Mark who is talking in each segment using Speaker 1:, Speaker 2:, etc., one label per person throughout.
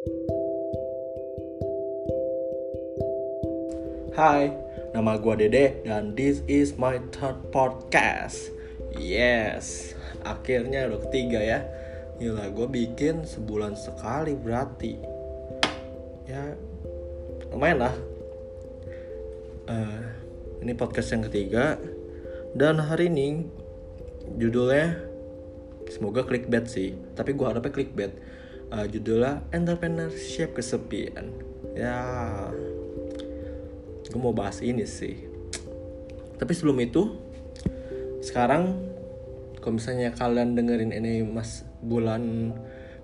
Speaker 1: Hai, nama gua Dede dan this is my third podcast. Yes, akhirnya udah ketiga ya. Gila, gue bikin sebulan sekali berarti. Ya, lumayan lah. Eh, ini podcast yang ketiga dan hari ini judulnya semoga clickbait sih. Tapi gua harapnya clickbait. Eh, judulnya entrepreneurship kesepian. Ya, gue mau bahas ini sih. Tapi sebelum itu sekarang kalau misalnya kalian dengerin ini mas bulan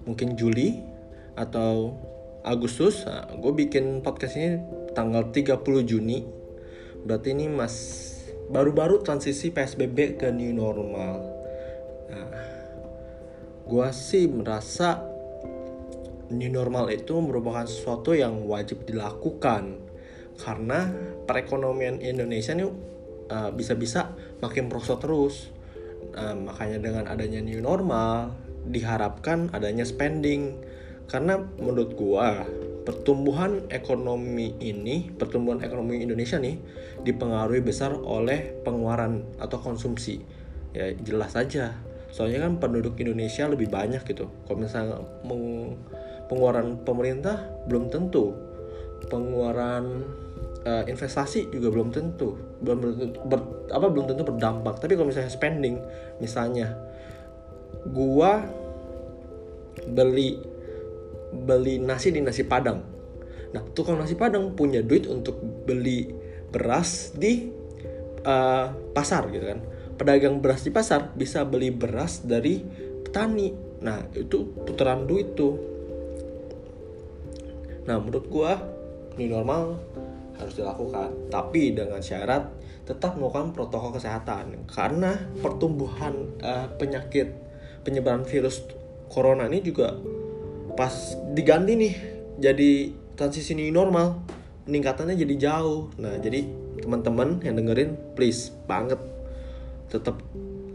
Speaker 1: mungkin Juli atau Agustus nah, gue bikin podcast ini tanggal 30 Juni. Berarti ini mas baru-baru transisi PSBB ke new normal. Nah gue sih merasa new normal itu merupakan sesuatu yang wajib dilakukan karena perekonomian Indonesia nih uh, bisa-bisa makin merosot terus. Uh, makanya dengan adanya new normal diharapkan adanya spending karena menurut gua pertumbuhan ekonomi ini, pertumbuhan ekonomi Indonesia nih dipengaruhi besar oleh pengeluaran atau konsumsi. Ya jelas saja. Soalnya kan penduduk Indonesia lebih banyak gitu. Kalau misalnya pengeluaran pemerintah belum tentu. Pengeluaran uh, investasi juga belum tentu. Belum ber, apa belum tentu berdampak. Tapi kalau misalnya spending misalnya gua beli beli nasi di nasi padang. Nah tukang nasi padang punya duit untuk beli beras di uh, pasar gitu kan. Pedagang beras di pasar bisa beli beras dari petani. Nah itu putaran duit tuh nah menurut gua new normal harus dilakukan. Tapi dengan syarat tetap melakukan protokol kesehatan. Karena pertumbuhan uh, penyakit penyebaran virus corona ini juga pas diganti nih jadi transisi new normal peningkatannya jadi jauh. Nah jadi teman-teman yang dengerin please banget tetap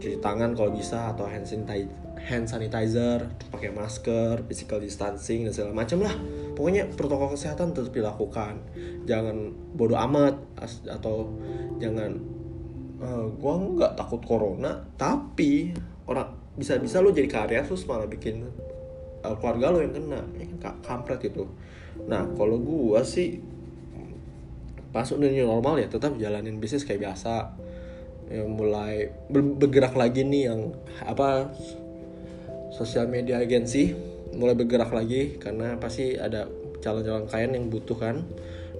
Speaker 1: cuci tangan kalau bisa atau hand sanitizer hand sanitizer, pakai masker, physical distancing dan segala macam lah. Pokoknya protokol kesehatan tetap dilakukan. Jangan bodoh amat atau jangan uh, gua nggak takut corona, tapi orang bisa-bisa lo jadi karya terus malah bikin uh, keluarga lo yang kena, ya kan kampret itu. Nah kalau gua sih pas udah normal ya tetap jalanin bisnis kayak biasa yang mulai bergerak lagi nih yang apa sosial media agensi mulai bergerak lagi karena pasti ada calon-calon klien yang butuh kan.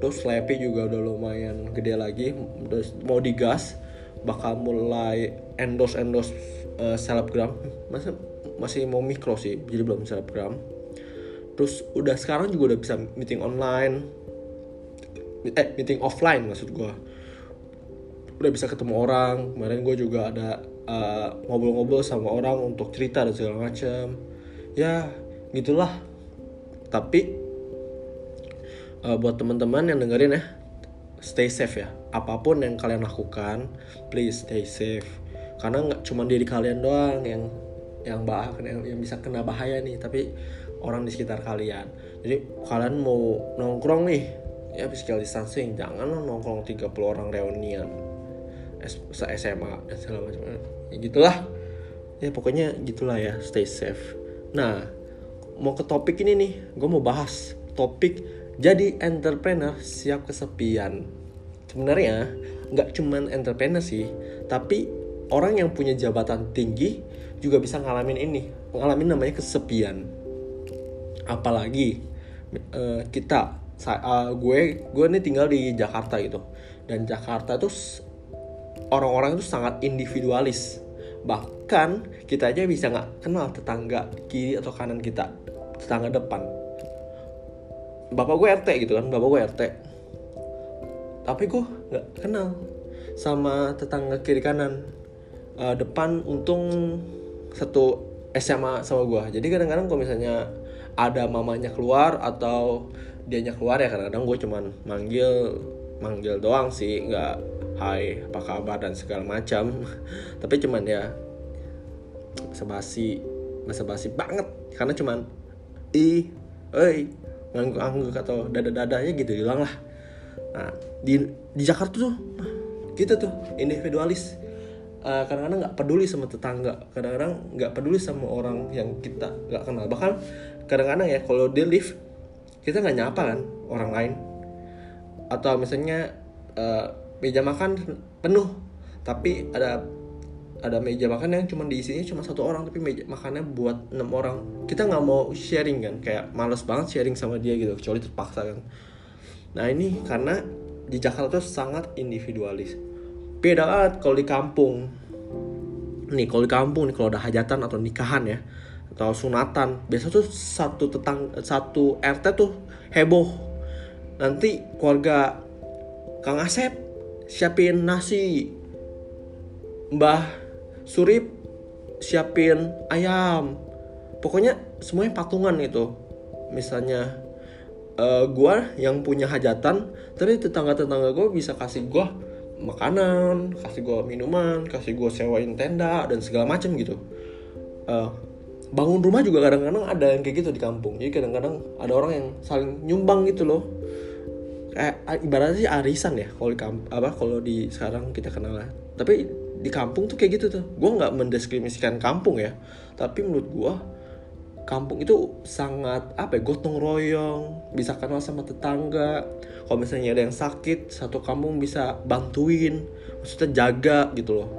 Speaker 1: Terus Sleepy juga udah lumayan gede lagi mau digas bakal mulai endorse endorse uh, selebgram. Masih masih mau mikro sih jadi belum selebgram. Terus udah sekarang juga udah bisa meeting online. Eh meeting offline maksud gue udah bisa ketemu orang. Kemarin gue juga ada uh, ngobrol-ngobrol sama orang untuk cerita dan segala macam ya gitulah. Tapi uh, buat teman-teman yang dengerin ya stay safe ya. Apa pun yang kalian lakukan please stay safe. Karena nggak cuma diri kalian doang yang yang bah yang, yang bisa kena bahaya nih tapi orang di sekitar kalian. Jadi kalian mau nongkrong nih ya physical distancing. Jangan nongkrong 30 orang reunian se SMA dan segala macam. Ya gitulah. Ya pokoknya gitulah ya stay safe. Nah mau ke topik ini nih gue mau bahas topik jadi entrepreneur siap kesepian. Sebenarnya nggak cuman entrepreneur sih tapi orang yang punya jabatan tinggi juga bisa ngalamin ini ngalamin namanya kesepian. Apalagi uh, kita uh, gue gue nih tinggal di Jakarta gitu. Dan Jakarta tuh orang-orang itu sangat individualis. Bahkan kita aja bisa nggak kenal tetangga kiri atau kanan kita tetangga depan. Bapak gue RT gitu kan bapak gue RT tapi gue nggak kenal sama tetangga kiri kanan. Uh, depan untung satu SMA sama gue jadi kadang-kadang kalau misalnya ada mamanya keluar atau dianya keluar ya kadang-kadang gue cuman manggil manggil doang sih nggak hai apa kabar? dan segala macam. Tapi cuman ya basa basi basa basi banget. Karena cuman i oi ngangguk-ngangguk atau dada-dadanya gitu hilang lah. Nah di di Jakarta tuh gitu tuh individualis. Uh, kadang-kadang nggak peduli sama tetangga kadang-kadang nggak peduli sama orang yang kita nggak kenal. Bahkan kadang-kadang ya kalau dia lift kita nggak nyapa kan orang lain. Atau misalnya uh, meja makan penuh tapi ada ada meja makan yang cuma diisinya cuma satu orang tapi meja makannya buat enam orang. Kita nggak mau sharing kan kayak males banget sharing sama dia gitu kecuali terpaksa kan. Nah ini karena di Jakarta tuh sangat individualis. Beda banget kalau di kampung. Nih kalau di kampung nih kalau ada hajatan atau nikahan ya atau sunatan biasa tuh satu tetang satu RT tuh heboh. Nanti keluarga Kang Asep siapin nasi Mbah Surip siapin ayam. Pokoknya semuanya patungan itu. Misalnya uh, gue yang punya hajatan tapi tetangga-tetangga gue bisa kasih gue makanan kasih gue minuman kasih gue sewain tenda dan segala macam gitu. Uh, bangun rumah juga kadang-kadang ada yang kayak gitu di kampung. Jadi kadang-kadang ada orang yang saling nyumbang gitu loh. Kayak ibaratnya sih arisan ya kalau di apa kalau di sekarang kita kenal tapi di kampung tuh kayak gitu tuh. Gue nggak mendeskripsikan kampung ya. Tapi menurut gue kampung itu sangat apa ya gotong royong bisa kenal sama tetangga. Kalau misalnya ada yang sakit satu kampung bisa bantuin maksudnya jaga gitu loh.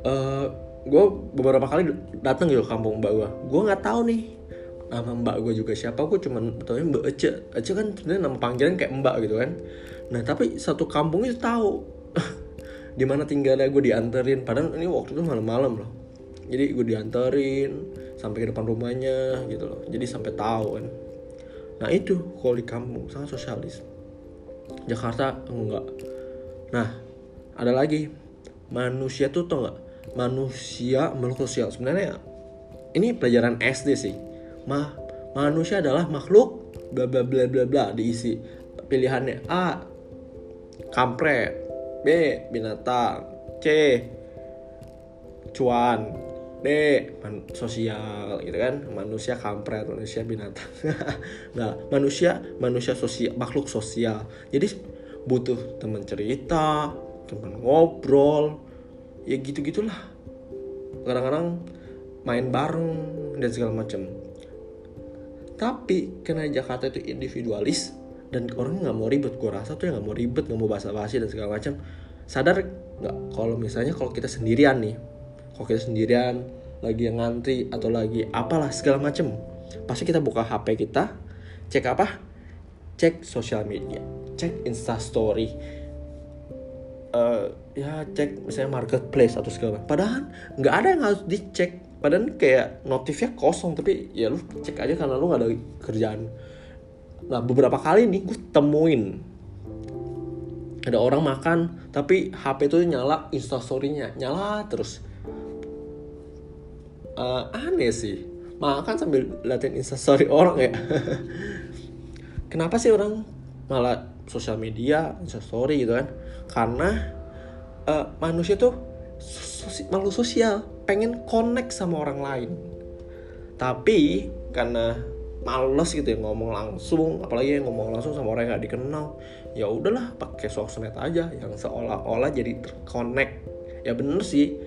Speaker 1: Uh, eh, gue beberapa kali datang gitu kampung mbak gue gue nggak tahu nih nama mbak gue juga siapa. Gue cuman tahu mbak Ece. Ece kan sebenarnya nama panggilan kayak mbak gitu kan. Nah tapi satu kampung itu tahu di mana tinggalnya gue dianterin. Padahal ini waktu itu malam-malam loh. Jadi gue dianterin sampai ke depan rumahnya gitu loh. Jadi sampai tahu kan. Nah itu kalau di kampung sangat sosialis. Jakarta enggak. Nah ada lagi. Manusia tuh tau nggak? Manusia makhluk sosial. Sebenarnya ini pelajaran SD sih. Ma manusia adalah makhluk bla bla bla bla bla diisi. Pilihannya A kampret B. Binatang C. Cuan D. Man sosial gitu kan Manusia kampret, manusia binatang Nah, manusia manusia sosial, makhluk sosial Jadi butuh teman cerita, teman ngobrol Ya gitu-gitulah Kadang-kadang main bareng dan segala macam tapi karena Jakarta itu individualis dan orang nggak mau ribet gue rasa tuh nggak mau ribet nggak mau basa-basi dan segala macam. Sadar nggak? Kalau misalnya kalau kita sendirian nih kalau kita sendirian lagi yang ngantri atau lagi apalah segala macam pasti kita buka HP kita cek apa? Cek sosial media cek instastory uh, ya cek misalnya marketplace atau segala macam padahal nggak ada yang harus dicek. Padahal kayak notifnya kosong tapi ya lu cek aja karena lu nggak ada kerjaan Nah beberapa kali nih gue temuin. Ada orang makan tapi HP itu nyala instastorynya nyala terus. Uh, aneh sih. Makan sambil liatin instastory orang ya. Kenapa sih orang malah sosial media instastory gitu kan? Karena uh, manusia tuh sosi makhluk sosial pengen connect sama orang lain. Tapi karena males gitu ya ngomong langsung apalagi yang ngomong langsung sama orang yang gak dikenal. Ya udahlah pakai sosmed aja yang seolah-olah jadi terkonek. Ya bener sih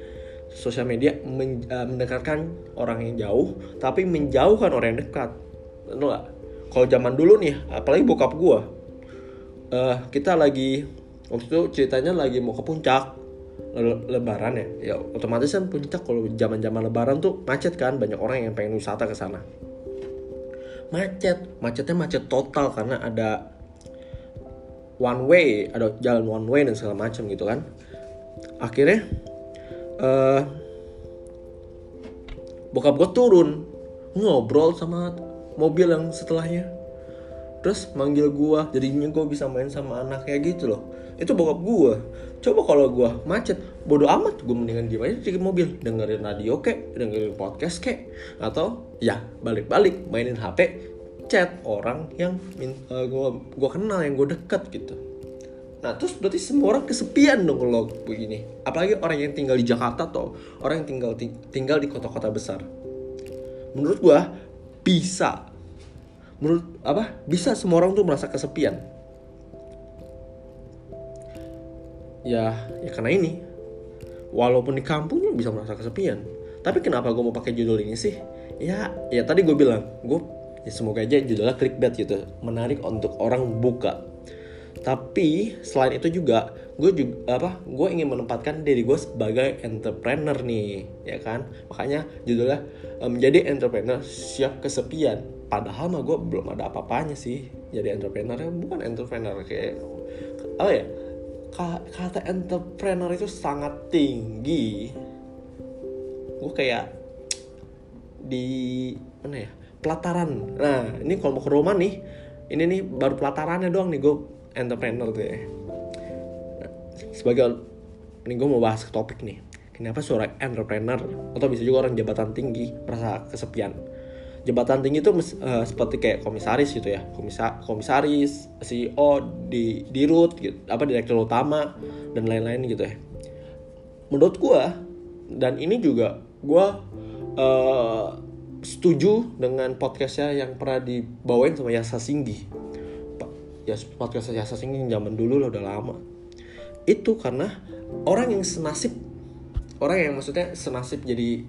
Speaker 1: sosial media men, uh, mendekatkan orang yang jauh tapi menjauhkan orang yang dekat. Tentu gak? kalau zaman dulu nih apalagi bokap gua. Uh, kita lagi waktu itu ceritanya lagi mau ke puncak le lebaran ya. Ya otomatis kan puncak kalau zaman zaman lebaran tuh macet kan banyak orang yang pengen wisata ke sana macet. Macetnya macet total karena ada one way ada jalan one way dan segala macam gitu kan. Akhirnya uh, bokap gue turun ngobrol sama mobil yang setelahnya terus manggil gue jadinya gue bisa main sama anaknya gitu loh. Itu bokap gue coba kalau gue macet bodoh amat. Gue mendingan di aja di mobil. Dengerin radio kek dengerin podcast kek. Atau ya balik-balik mainin hp chat orang yang uh, gue gua kenal yang gue deket gitu. Nah terus berarti semua orang kesepian dong kalau begini. Apalagi orang yang tinggal di Jakarta atau orang yang tinggal tinggal di kota-kota besar. Menurut gue bisa menurut apa? Bisa semua orang tuh merasa kesepian. Ya ya karena ini. Walaupun di kampungnya bisa merasa kesepian. Tapi kenapa gue mau pakai judul ini sih? Ya ya tadi gue bilang gue ya semoga aja judulnya clickbait gitu. Menarik untuk orang buka. Tapi selain itu juga gue juga apa? Gue ingin menempatkan diri gue sebagai entrepreneur nih ya kan? Makanya judulnya menjadi entrepreneur siap kesepian padahal mah gue belum ada apa-apanya sih jadi entrepreneur. Bukan entrepreneur kayak oh ya? Kata entrepreneur itu sangat tinggi. Gue kayak di mana ya? Pelataran. Nah ini kalau mau ke rumah nih ini nih baru pelatarannya doang nih gue entrepreneur tuh ya. Sebagai ini gue mau bahas topik nih. Kenapa seorang entrepreneur atau bisa juga orang jabatan tinggi merasa kesepian jabatan tinggi itu uh, seperti kayak komisaris gitu ya. Komisa komisaris CEO di di root gitu apa direktur utama dan lain-lain gitu ya. Menurut gue dan ini juga gue uh, setuju dengan podcastnya yang pernah dibawain sama Yasa Singgi ya podcast Yasa Singgi zaman dulu lah udah lama. Itu karena orang yang senasib orang yang maksudnya senasib jadi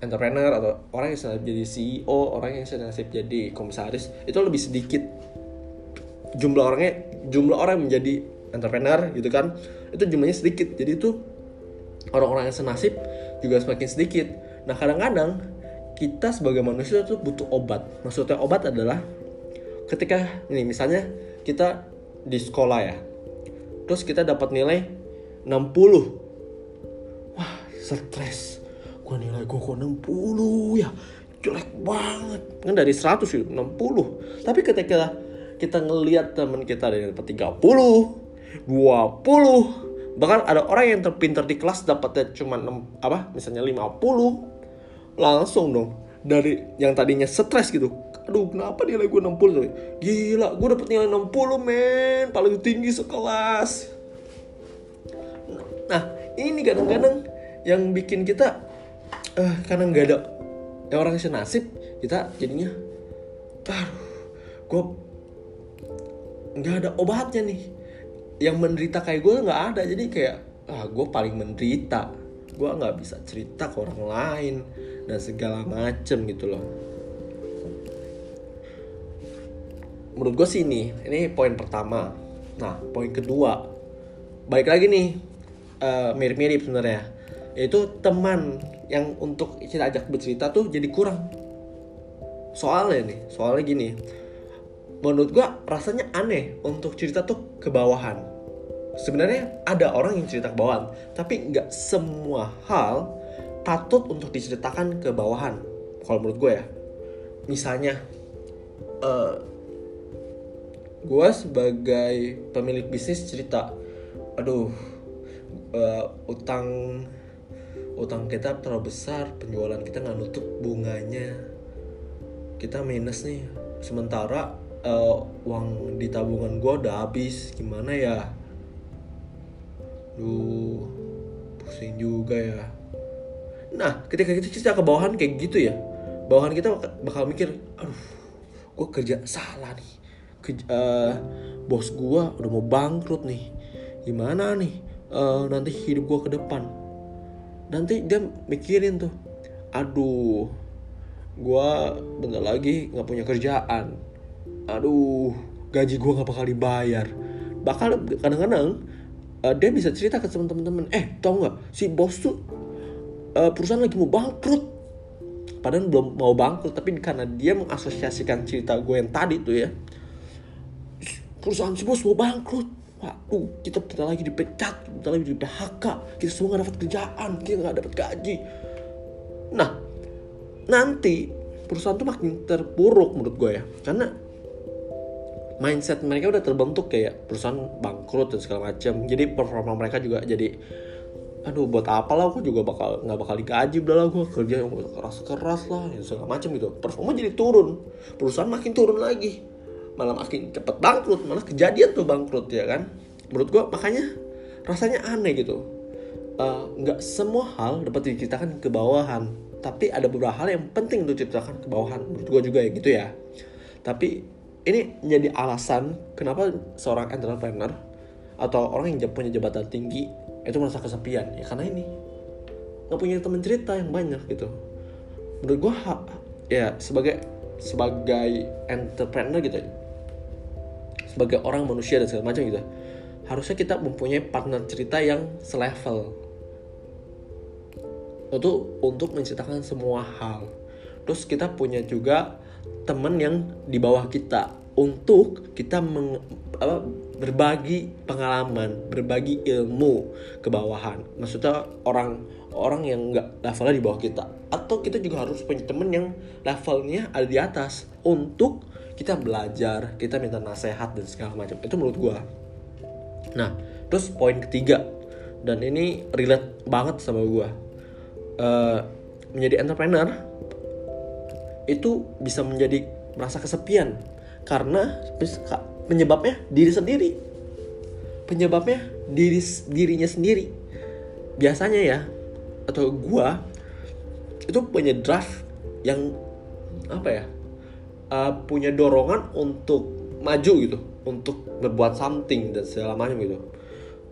Speaker 1: entrepreneur atau orang yang senasib jadi CEO, orang yang senasib jadi komisaris itu lebih sedikit. Jumlah orangnya jumlah orang yang menjadi entrepreneur gitu kan itu jumlahnya sedikit. Jadi itu orang-orang yang senasib juga semakin sedikit. Nah kadang-kadang kita sebagai manusia tuh butuh obat. Maksudnya obat adalah ketika ini misalnya kita di sekolah ya terus kita dapat nilai 60 wah stres gue nilai gue kok 60 ya. Jelek banget. Kan dari 100 sih 60 tapi ketika kita ngelihat teman kita dari dapat 30 20 bahkan ada orang yang terpinter di kelas dapatnya cuma 6, apa misalnya 50 langsung dong. Dari yang tadinya stres gitu aduh kenapa nilai gue 60 tuh? Gila gue dapet nilai 60 men. Paling tinggi sekelas. Nah ini kadang-kadang yang bikin kita uh, karena nggak ada yang orang senasib kita jadinya aduh gue nggak ada obatnya nih. Yang menderita kayak gue nggak ada jadi kayak ah gue paling menderita. Gue nggak bisa cerita ke orang lain dan segala macem gitu loh. Menurut gue sih ini ini poin pertama. Nah poin kedua. Balik lagi nih uh, mirip-mirip sebenarnya. Yaitu teman yang untuk kita ajak bercerita tuh jadi kurang. Soalnya nih soalnya gini. Menurut gua rasanya aneh untuk cerita tuh ke bawahan. Sebenarnya ada orang yang cerita ke bawahan tapi nggak semua hal patut untuk diceritakan ke bawahan kalau menurut gue ya. Misalnya uh, eh, gue sebagai pemilik bisnis cerita aduh uh, utang utang kita terlalu besar penjualan kita nggak nutup bunganya. Kita minus nih. Sementara uh, uang di tabungan gue udah habis. Gimana ya? Duh pusing juga ya. Nah ketika kita cerita ke bawahan kayak gitu ya bawahan kita bakal mikir aduh gue kerja salah nih. Ke, uh, bos gue udah mau bangkrut nih. Gimana nih uh, nanti hidup gue ke depan nanti dia mikirin tuh aduh gue bentar lagi nggak punya kerjaan. Aduh gaji gue nggak bakal dibayar. Bakal kadang-kadang uh, dia bisa cerita ke teman-teman eh tau nggak si bos tuh uh, perusahaan lagi mau bangkrut. Padahal belum mau bangkrut tapi karena dia mengasosiasikan cerita gue yang tadi tuh ya perusahaan si bos mau bangkrut waduh kita kita lagi dipecat kita lagi di PHK kita semua nggak dapat kerjaan kita nggak dapat gaji. Nah nanti perusahaan tuh makin terpuruk menurut gue ya. Karena mindset mereka udah terbentuk kayak perusahaan bangkrut dan segala macam. Jadi performa mereka juga jadi aduh buat apa lah? Aku juga bakal nggak bakal digaji udah lah gue kerja yang keras keras lah yang segala macam gitu. Performa jadi turun. Perusahaan makin turun lagi malah makin cepet bangkrut malah kejadian tuh bangkrut ya kan? Menurut gue makanya rasanya aneh gitu. Eh, nggak uh, semua hal dapat diceritakan ke bawahan tapi ada beberapa hal yang penting untuk diceritakan ke bawahan menurut gue juga ya gitu ya. Tapi ini jadi alasan kenapa seorang entrepreneur atau orang yang punya jabatan tinggi itu merasa kesepian ya karena ini. Nggak punya teman cerita yang banyak gitu. Menurut gue ya sebagai sebagai entrepreneur gitu ya, sebagai orang manusia dan segala macam gitu. Harusnya kita mempunyai partner cerita yang selevel. Untuk untuk menceritakan semua hal. Terus kita punya juga teman yang di bawah kita. Untuk kita meng, apa, berbagi pengalaman, berbagi ilmu ke bawahan. Maksudnya orang orang yang nggak levelnya di bawah kita. Atau kita juga harus punya temen yang levelnya ada di atas. Untuk kita belajar, kita minta nasihat dan segala macam. Itu menurut gua. Nah, terus poin ketiga dan ini relate banget sama gua. Uh, menjadi entrepreneur itu bisa menjadi merasa kesepian karena penyebabnya diri sendiri penyebabnya diri dirinya sendiri biasanya ya atau gua itu punya drive yang apa ya uh, punya dorongan untuk maju gitu untuk berbuat something dan segala macam gitu.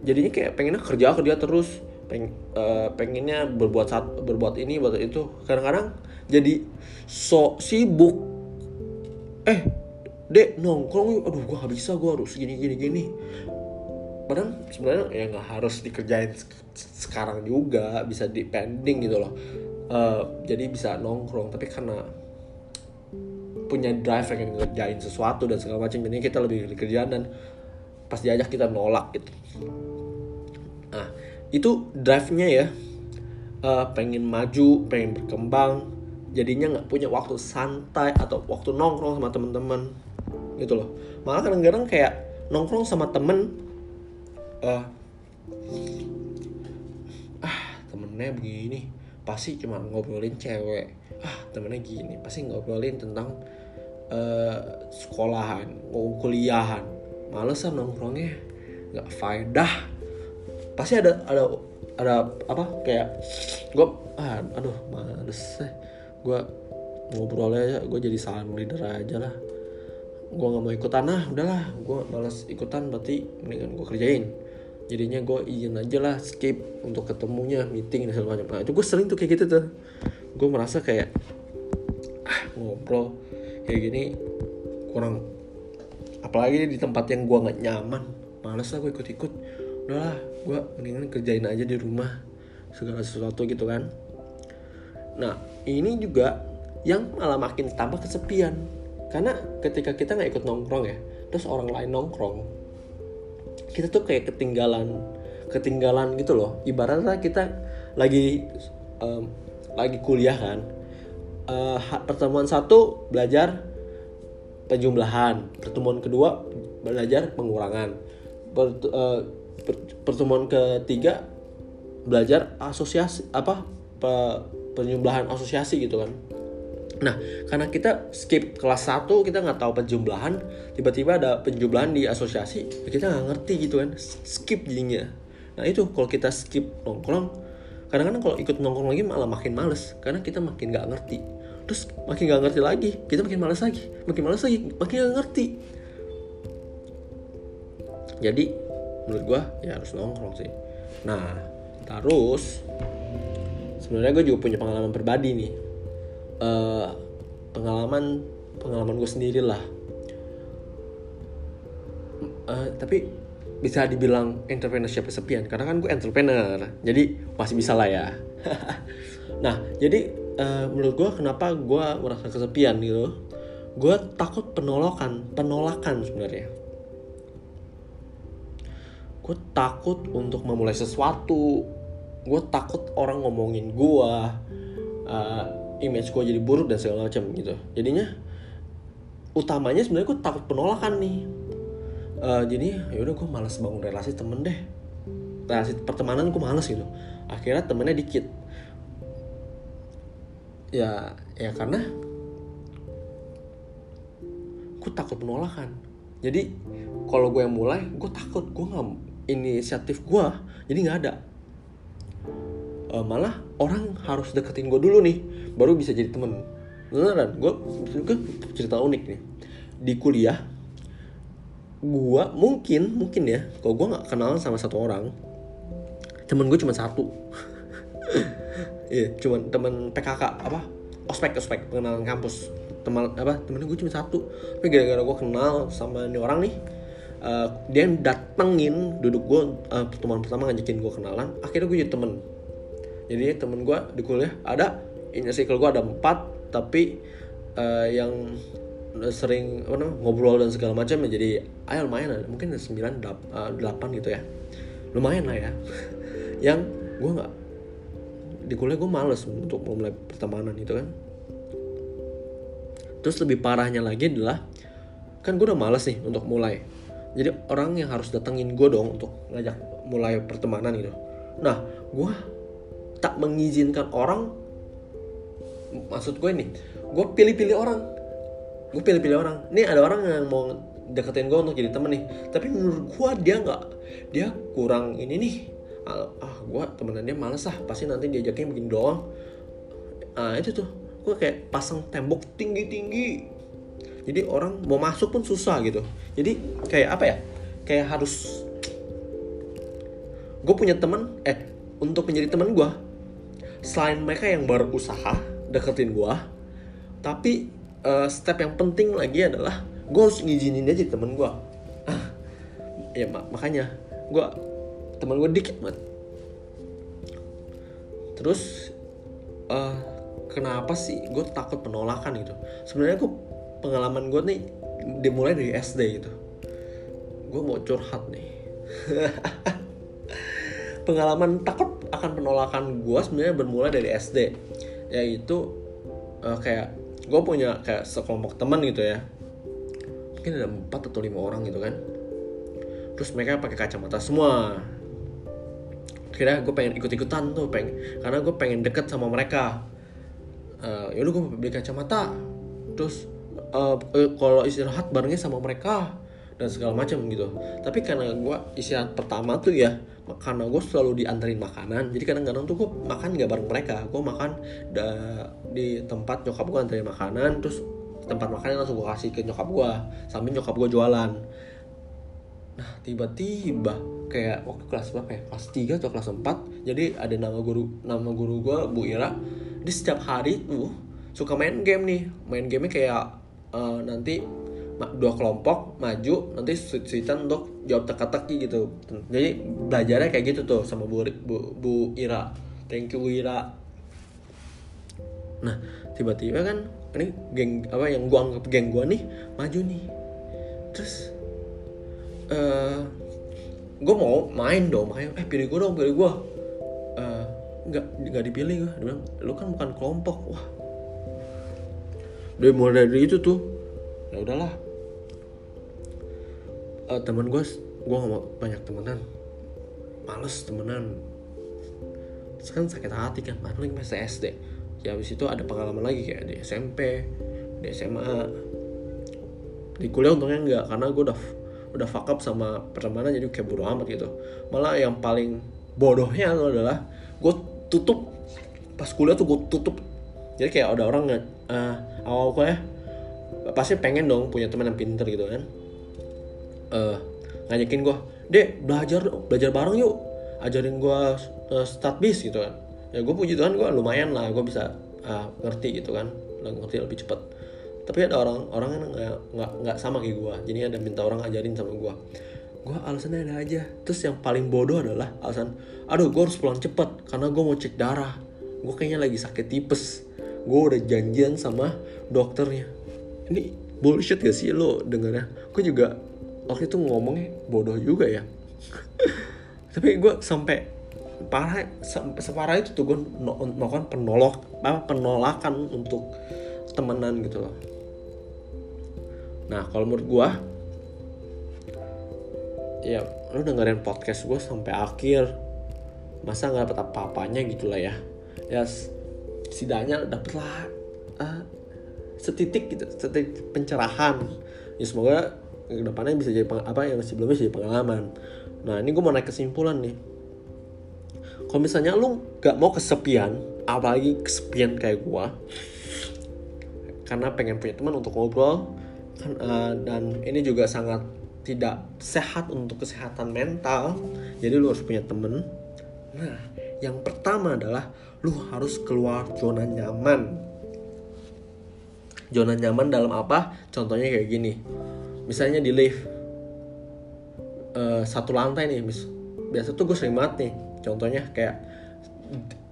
Speaker 1: Jadinya kayak pengennya kerja kerja terus peng, uh, pengennya berbuat saat berbuat ini buat itu. Kadang-kadang jadi so sibuk. Eh dek nongkrong yuk. Aduh gue gak bisa gue harus gini gini gini. Padahal sebenarnya ya nggak harus dikerjain sekarang juga bisa dipending gitu loh. Uh, jadi bisa nongkrong tapi karena punya drive yang ngerjain sesuatu dan segala macam ini kita lebih kerjaan dan pas diajak kita nolak gitu. Nah itu drive-nya ya. Uh, pengen maju pengen berkembang jadinya nggak punya waktu santai atau waktu nongkrong sama temen-temen gitu loh. Malah kadang-kadang kayak nongkrong sama temen uh, ah temennya begini pasti cuma ngobrolin cewek. Ah temennya gini pasti ngobrolin tentang uh, sekolahan kuliahan. Malesan nongkrongnya. Nggak faedah. Pasti ada ada ada apa kayak gue ah, aduh males gue ngobrolnya gue jadi salam leader aja lah. Gue nggak mau ikutan ah udahlah gue balas ikutan berarti mendingan gue kerjain. Jadinya gue izin aja lah skip untuk ketemunya meeting dan segala macam. Nah itu gue sering tuh kayak gitu tuh. Gue merasa kayak ah ngobrol kayak gini kurang. Apalagi di tempat yang gue nggak nyaman. Males lah gue ikut-ikut. Udahlah gue mendingan kerjain aja di rumah. Segala sesuatu gitu kan. Nah, ini juga yang malah makin tambah kesepian. Karena ketika kita nggak ikut nongkrong ya, terus orang lain nongkrong, kita tuh kayak ketinggalan, ketinggalan gitu loh. Ibaratnya kita lagi um, lagi kuliah kan, uh, pertemuan satu belajar penjumlahan, pertemuan kedua belajar pengurangan, uh, pertemuan ketiga belajar asosiasi apa penjumlahan asosiasi gitu kan. Nah, karena kita skip kelas 1, kita nggak tahu penjumlahan, tiba-tiba ada penjumlahan di asosiasi, kita nggak ngerti gitu kan, skip jadinya. Nah itu kalau kita skip nongkrong, kadang-kadang kalau ikut nongkrong lagi malah makin males, karena kita makin nggak ngerti. Terus makin nggak ngerti lagi, kita makin males lagi, makin males lagi, makin nggak ngerti. Jadi menurut gue ya harus nongkrong sih. Nah terus sebenarnya gue juga punya pengalaman pribadi nih uh, pengalaman pengalaman gue sendiri lah uh, tapi bisa dibilang entrepreneurship kesepian karena kan gue entrepreneur. Jadi masih bisa lah ya. Nah jadi uh, menurut gue kenapa gue merasa kesepian gitu? Gue takut penolakan penolakan sebenarnya. Gue takut untuk memulai sesuatu. Gue takut orang ngomongin gue uh, image gue jadi buruk dan segala macam gitu. Jadinya utamanya sebenarnya gue takut penolakan nih uh, jadi ya udah gue malas bangun relasi temen deh. Relasi pertemanan gue malas gitu. Akhirnya temennya dikit. Ya ya karena gue takut penolakan. Jadi kalau gue yang mulai gue takut. Gue nggak inisiatif gue jadi nggak ada. Uh, malah orang harus deketin gue dulu nih baru bisa jadi temen. Beneran gue cerita unik nih. Di kuliah gua mungkin mungkin ya kalau gua nggak kenal sama satu orang temen gue cuma satu. Iya cuman temen PKK apa? Ospek ospek pengenalan kampus. Teman apa? Temen gue cuma satu. Tapi gara-gara gue kenal sama ini orang nih uh, dia datengin duduk gue uh, pertemuan pertama ngajakin gue kenalan akhirnya gue jadi temen. Jadi temen gue di kuliah ada ini circle gue ada empat tapi uh, yang sering apa namanya, ngobrol dan segala macam ya jadi ayo lumayan mungkin sembilan delapan gitu ya. Lumayan lah ya. Yang gue nggak di kuliah gue males untuk mulai pertemanan gitu kan. Terus lebih parahnya lagi adalah kan gue udah males nih untuk mulai. Jadi orang yang harus datengin gue dong untuk ngajak mulai pertemanan gitu. Nah gue tak mengizinkan orang maksud gue ini gue pilih-pilih orang gue pilih-pilih orang. Ini ada orang yang mau deketin gue untuk jadi temen nih. Tapi menurut gue dia nggak. Dia kurang ini nih. Ah, gue temenan dia males ah pasti nanti diajaknya begini doang. Ah itu tuh. Gue kayak pasang tembok tinggi tinggi jadi orang mau masuk pun susah gitu. Jadi kayak apa ya? Kayak harus gue punya temen eh untuk menjadi temen gue selain mereka yang baru usaha deketin gue tapi uh, step yang penting lagi adalah gue harus ngizinin jadi temen gue ah ya mak makanya gue teman gue dikit banget. Terus uh, kenapa sih gue takut penolakan gitu? Sebenarnya gue pengalaman gue nih dimulai dari SD gitu. Gue mau curhat nih. Pengalaman takut akan penolakan gue sebenarnya bermula dari SD yaitu uh, kayak gue punya kayak sekelompok teman gitu ya. Mungkin ada empat atau lima orang gitu kan. Terus mereka pakai kacamata semua. Kira gue pengen ikut-ikutan tuh pengen karena gue pengen deket sama mereka. Uh, yaudah gue beli kacamata. Terus uh, kalau istirahat barengnya sama mereka dan segala macam gitu. Tapi karena gue istirahat pertama tuh ya karena gue selalu diantarin makanan jadi kadang-kadang tuh gue makan nggak bareng mereka. Gue makan di tempat nyokap gue antarin makanan terus tempat makannya langsung gue kasih ke nyokap gue sambil nyokap gue jualan. Nah tiba-tiba kayak waktu kelas berapa ya? Kelas 3 atau kelas 4 jadi ada nama guru nama guru gue Bu Ira dia setiap hari tuh suka main game nih. Main gamenya kayak uh, nanti dua kelompok maju nanti suitan untuk jawab teka-teki gitu. Jadi belajarnya kayak gitu tuh sama Bu, Bu, Bu Ira. Thank you Bu Ira. Nah tiba-tiba kan ini geng apa yang gua anggap geng gua nih maju nih. Terus uh, gue mau main dong makanya eh pilih gue dong pilih gue uh, nggak nggak dipilih gue dia bilang lu kan bukan kelompok. Wah. Dari mulai dari itu tuh. Ya udahlah uh, teman gue gue gak mau banyak temenan. Males temenan. Sekarang sakit hati kan lagi masih SD ya habis itu ada pengalaman lagi kayak di SMP di SMA di kuliah untungnya enggak karena gue udah udah fuck up sama pertemanan jadi kayak bodo amat gitu. Malah yang paling bodohnya adalah gue tutup pas kuliah tuh gue tutup. Jadi kayak ada orang nggak uh, awal kuliah pasti pengen dong punya teman yang pinter gitu kan uh, ngajakin gue dek belajar belajar bareng yuk. Ajarin gue uh, start bis gitu kan. Ya gue puji tuhan gue lumayan lah gue bisa uh, ngerti gitu kan. Ngerti lebih cepat tapi ada orang orang yang nggak nggak nggak sama kayak gue jadi ada minta orang ajarin sama gue gue alasannya ada aja. Terus yang paling bodoh adalah alasan aduh gue harus pulang cepet karena gue mau cek darah. Gue kayaknya lagi sakit tipes. Gue udah janjian sama dokternya. Ini bullshit gak sih lo dengarnya gue juga waktu itu ngomongnya bodoh juga ya. Tapi gue sampai parah separah itu tuh gue melakukan penolak apa penolakan untuk temenan gitu loh. Nah kalau menurut gue ya lu dengerin podcast gue sampai akhir. Masa nggak dapet apa-apanya gitu lah ya ya setidaknya dapet lah uh, setitik gitu setitik pencerahan. Ya semoga ke depannya bisa jadi apa yang sebelumnya bisa jadi pengalaman. Nah ini gue mau naik kesimpulan nih. Kalau misalnya lu gak mau kesepian apalagi kesepian kayak gue karena pengen punya teman untuk ngobrol kan, uh, dan ini juga sangat tidak sehat untuk kesehatan mental jadi lu harus punya temen. Nah yang pertama adalah lu harus keluar zona nyaman. Zona nyaman dalam apa? Contohnya kayak gini misalnya di lift uh, satu lantai nih mis biasa tuh gue sering banget nih contohnya kayak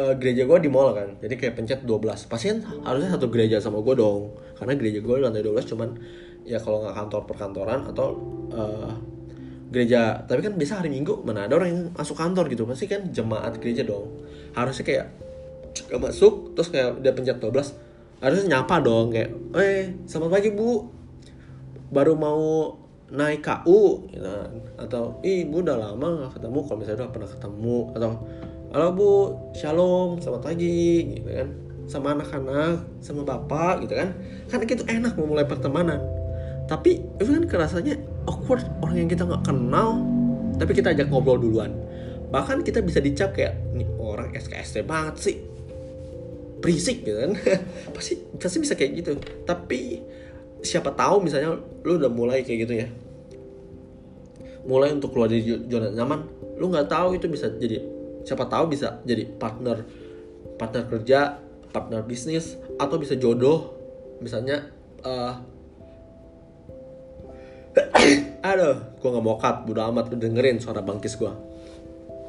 Speaker 1: uh, gereja gue di mall kan jadi kayak pencet 12 pasti kan harusnya satu gereja sama gue dong karena gereja gue lantai 12 cuman ya kalau nggak kantor perkantoran atau uh, gereja tapi kan biasa hari minggu mana ada orang yang masuk kantor gitu pasti kan jemaat gereja dong harusnya kayak gak masuk terus kayak dia pencet 12 harusnya nyapa dong kayak eh selamat pagi bu baru mau naik KU gitu. Atau ih bu udah lama gak ketemu. Kalau misalnya udah pernah ketemu atau halo bu shalom selamat pagi gitu kan. Sama anak-anak sama bapak gitu kan. Kan itu enak memulai pertemanan. Tapi itu kan kerasanya awkward orang yang kita nggak kenal tapi kita ajak ngobrol duluan. Bahkan kita bisa dicap kayak nih orang SKSD banget sih. Berisik gitu kan. Pasti pasti bisa kayak gitu. Tapi siapa tahu misalnya lu udah mulai kayak gitu ya. Mulai untuk keluar dari zona nyaman lu nggak tahu itu bisa jadi siapa tahu bisa jadi partner partner kerja partner bisnis atau bisa jodoh. Misalnya uh, aduh gue nggak mau cut udah amat lu dengerin suara bangkis gue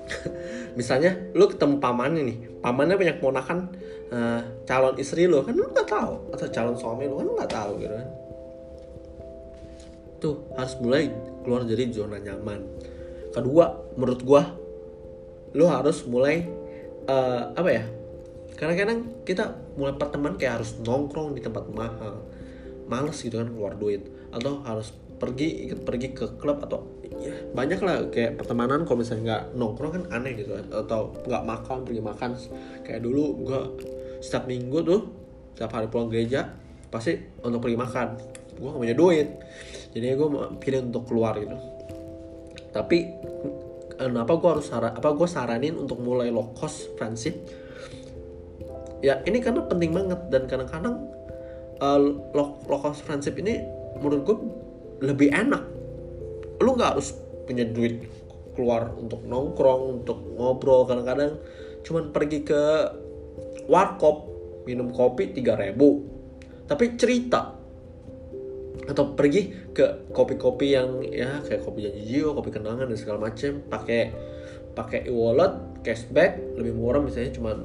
Speaker 1: misalnya lu ketemu pamannya nih pamannya banyak ponakan uh, calon istri lu kan lu nggak tahu atau calon suami lu kan lu nggak tahu gitu kan tuh harus mulai keluar dari zona nyaman. Kedua menurut gue lu harus mulai uh, apa ya? Kadang-kadang kita mulai pertemuan kayak harus nongkrong di tempat mahal males gitu kan keluar duit. Atau harus pergi ikut pergi ke klub atau ya banyak lah kayak pertemanan kalau misalnya nggak nongkrong kan aneh gitu. Atau nggak makan pergi makan. Kayak dulu gua setiap minggu tuh setiap hari pulang gereja pasti untuk pergi makan. Gua gak punya duit jadi gue pilih untuk keluar gitu. Tapi kenapa gue harus saran apa gue saranin untuk mulai low cost friendship? Ya ini karena penting banget dan kadang-kadang uh, low, low cost friendship ini menurut gue lebih enak. Lu nggak harus punya duit keluar untuk nongkrong untuk ngobrol kadang-kadang. Cuman pergi ke warkop minum kopi 3000 tapi cerita atau pergi ke kopi-kopi yang ya kayak kopi janji jiwa, kopi kenangan dan segala macem pakai pakai e-wallet cashback lebih murah misalnya cuman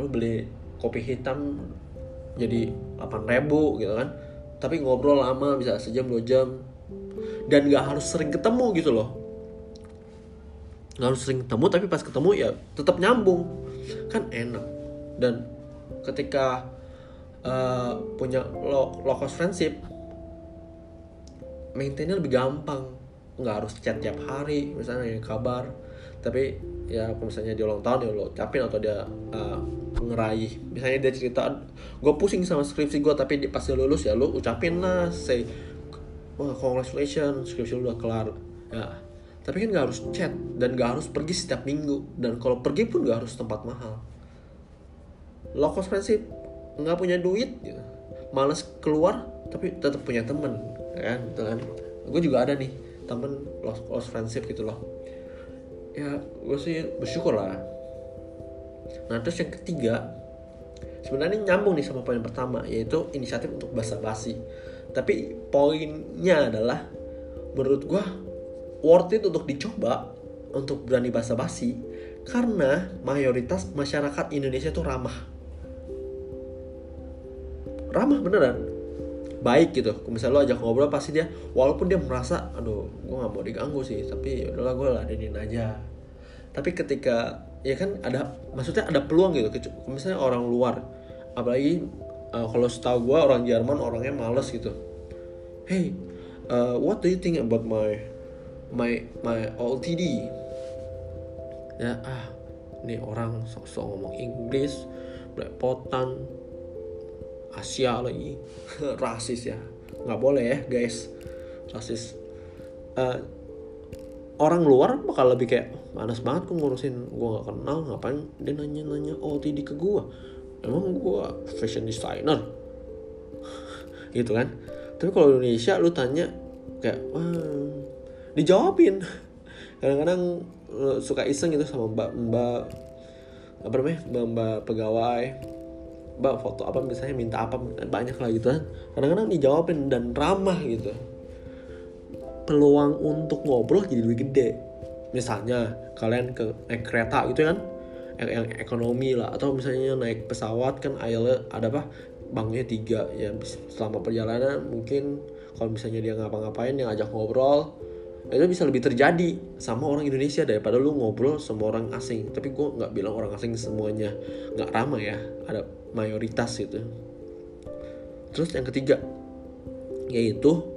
Speaker 1: lu beli kopi hitam jadi 8000 gitu kan. Tapi ngobrol lama bisa sejam dua jam dan gak harus sering ketemu gitu loh. Nggak harus sering ketemu tapi pas ketemu ya tetap nyambung. Kan enak. Dan ketika uh, punya low, low friendship maintainnya lebih gampang. Nggak harus chat tiap hari misalnya yang kabar. Tapi ya misalnya dia ulang tahun ya lo capin atau dia uh, ngeraih. Misalnya dia cerita gue pusing sama skripsi gue tapi pas dia lulus ya lo ucapin lah say wah congratulations skripsi lu udah kelar. Ya tapi kan nggak harus chat dan nggak harus pergi setiap minggu. Dan kalau pergi pun nggak harus tempat mahal. Low cost friendship nggak punya duit gitu. males keluar tapi tetap punya temen kan gitu kan? Gue juga ada nih temen lost, lost friendship gitu loh. Ya gue sih bersyukur lah. Nah terus yang ketiga sebenarnya nyambung nih sama poin pertama yaitu inisiatif untuk basa-basi. Tapi poinnya adalah menurut gue worth it untuk dicoba untuk berani basa-basi karena mayoritas masyarakat Indonesia itu ramah. Ramah beneran baik gitu. Misalnya lo ajak ngobrol pasti dia walaupun dia merasa aduh gue nggak mau diganggu sih tapi ya udahlah gue ladenin aja. Tapi ketika ya kan ada maksudnya ada peluang gitu misalnya orang luar apalagi uh, kalau setahu gue orang Jerman orangnya males gitu. Hey uh, what do you think about my my my OTD ya ah ini orang sok-sok ngomong Inggris belepotan Asia lagi. Rasis ya. Nggak boleh ya guys. Rasis. Uh, orang luar bakal lebih kayak manas banget kok ngurusin gue nggak kenal ngapain dia nanya nanya OTD ke gue emang gue fashion designer. Gitu kan? Tapi kalau Indonesia lu tanya kayak wah dijawabin. Kadang-kadang suka iseng gitu sama mbak mbak apa namanya mbak mbak pegawai mbak foto apa misalnya minta apa? Banyak lah gitu kan. Kadang-kadang dijawabin dan ramah gitu. Peluang untuk ngobrol jadi lebih gede. Misalnya kalian ke naik kereta gitu kan yang ekonomi lah atau misalnya naik pesawat kan aisle ada apa? Banknya tiga ya selama perjalanan mungkin kalau misalnya dia ngapa-ngapain yang ajak ngobrol itu bisa lebih terjadi sama orang Indonesia daripada lu ngobrol sama orang asing. Tapi gue nggak bilang orang asing semuanya. Nggak ramah ya ada mayoritas gitu terus yang ketiga yaitu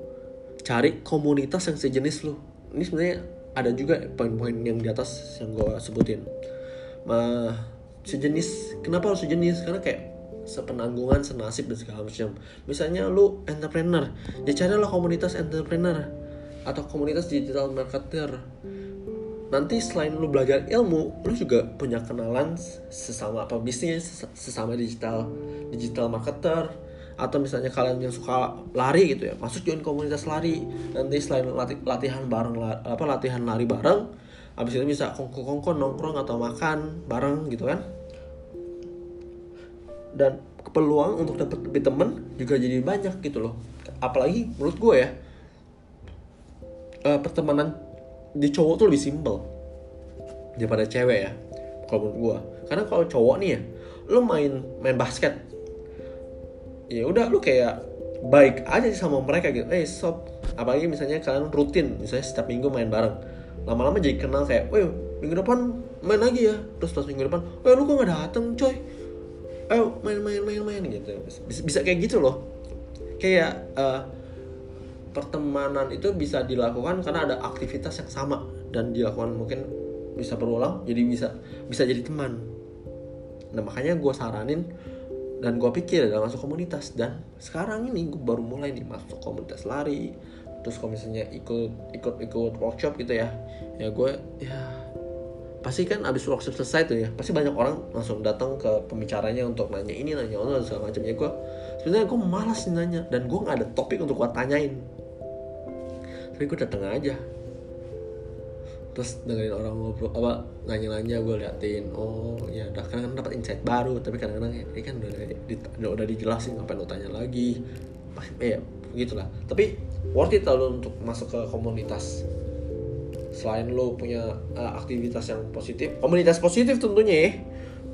Speaker 1: cari komunitas yang sejenis lu. Ini sebenarnya ada juga poin-poin yang di atas yang gue sebutin. Nah, sejenis kenapa harus sejenis? Karena kayak sepenanggungan senasib dan segala macam. Misalnya lu entrepreneur ya carilah komunitas entrepreneur atau komunitas digital marketer nanti selain lu belajar ilmu lu juga punya kenalan sesama apa bisnis sesama digital digital marketer atau misalnya kalian yang suka lari gitu ya. Masuk join komunitas lari. Nanti selain latih, latihan bareng apa latihan lari bareng abis itu bisa kongko kongko nongkrong atau makan bareng gitu kan. Dan peluang untuk dapat lebih temen juga jadi banyak gitu loh. Apalagi menurut gue ya uh, pertemanan di cowok tuh lebih simpel daripada cewek ya kalau menurut gue karena kalau cowok nih ya lu main main basket ya udah lu kayak baik aja sama mereka gitu. Eh hey, sob apalagi misalnya kalian rutin misalnya setiap minggu main bareng lama-lama jadi kenal kayak weh minggu depan main lagi ya. Terus pas minggu depan weh lu kok gak dateng coy? Ayo main main main main gitu. Bisa, bisa kayak gitu loh. Kayak uh, pertemanan itu bisa dilakukan karena ada aktivitas yang sama dan dilakukan mungkin bisa berulang jadi bisa bisa jadi teman. Nah makanya gue saranin dan gue pikir adalah masuk komunitas. Dan sekarang ini gue baru mulai nih masuk komunitas lari terus kalau misalnya ikut ikut ikut workshop gitu ya ya gue ya pasti kan abis workshop selesai tuh ya pasti banyak orang langsung datang ke pembicaranya untuk nanya ini nanya itu segala macamnya. Gue sebenarnya gue malas nanya dan gue nggak ada topik untuk gue tanyain tapi gue dateng aja. Terus dengerin orang ngobrol apa nanya-nanya gue liatin. Oh ya udah kan dapat insight baru tapi kadang-kadang ya, ini kan udah di, udah, dijelasin ngapain lo tanya lagi? Eh begitulah tapi worth it lo untuk masuk ke komunitas. Selain lo punya uh, aktivitas yang positif komunitas positif tentunya ya.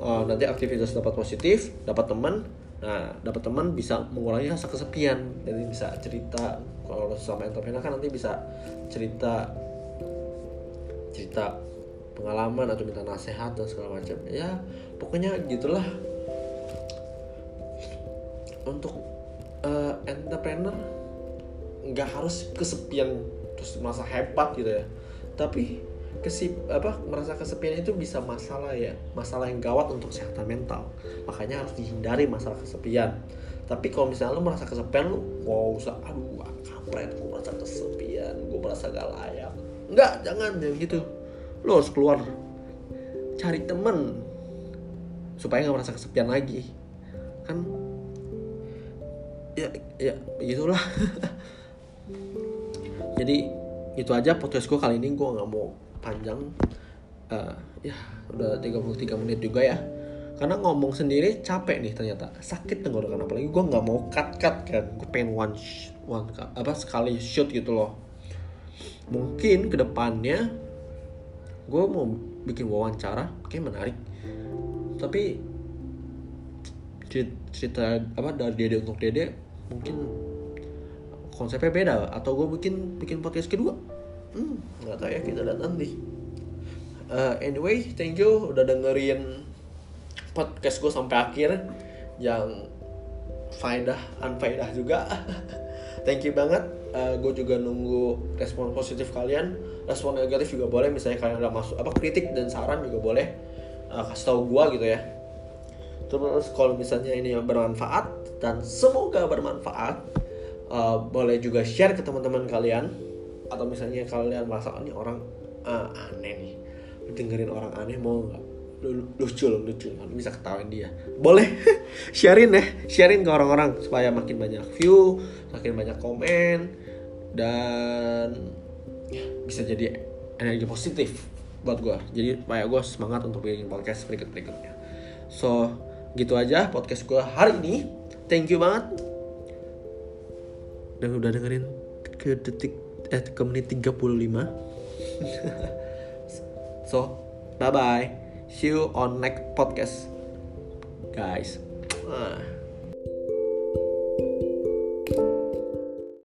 Speaker 1: Uh, nanti aktivitas dapat positif dapat teman. Nah dapat teman bisa mengurangi rasa kesepian. Jadi bisa cerita kalau sama entrepreneur kan nanti bisa cerita cerita pengalaman atau minta nasihat dan segala macam. Ya pokoknya gitulah. Untuk uh, entrepreneur nggak harus kesepian terus merasa hebat gitu ya. Tapi kesip apa merasa kesepian itu bisa masalah ya. Masalah yang gawat untuk kesehatan mental. Makanya harus dihindari masalah kesepian. Tapi kalau misalnya lo merasa kesepian lo wow aduh gue merasa kesepian gue merasa gak layak. Enggak jangan jangan gitu. Lo harus keluar cari temen supaya nggak merasa kesepian lagi. Kan? Ya ya begitulah. Jadi itu aja podcast gue kali ini gue nggak mau panjang. Uh, ya udah 33 menit juga ya karena ngomong sendiri capek nih ternyata. Sakit tenggorokan apalagi gue nggak mau cut cut kan gue pengen one one apa sekali shoot gitu loh. Mungkin ke depannya gue mau bikin wawancara kayak menarik. Tapi cerita apa dari dede untuk dede mungkin konsepnya beda. Atau gue bikin bikin podcast kedua. Hmm nggak tahu ya kita lihat nanti uh, anyway thank you udah dengerin podcast gue sampai akhir yang faedah unfaedah juga. Thank you banget. Uh, gue juga nunggu respon positif kalian. Respon negatif juga boleh misalnya kalian udah masuk apa kritik dan saran juga boleh uh, kasih tahu gue gitu ya. Terus kalau misalnya ini bermanfaat dan semoga bermanfaat uh, boleh juga share ke teman-teman kalian. Atau misalnya kalian merasa oh, ini orang uh, aneh nih. Dengerin orang aneh mau nggak lucu loh lucu. Bisa ketawain dia. Boleh. Sharein ya. Sharein ke orang-orang supaya makin banyak view makin banyak komen dan ya, bisa jadi energi positif buat gue jadi supaya gue semangat untuk bikin podcast berikut berikutnya. So gitu aja podcast gue hari ini. Thank you banget. Dan udah dengerin ke detik eh ke menit 35 so bye bye see you on next podcast guys.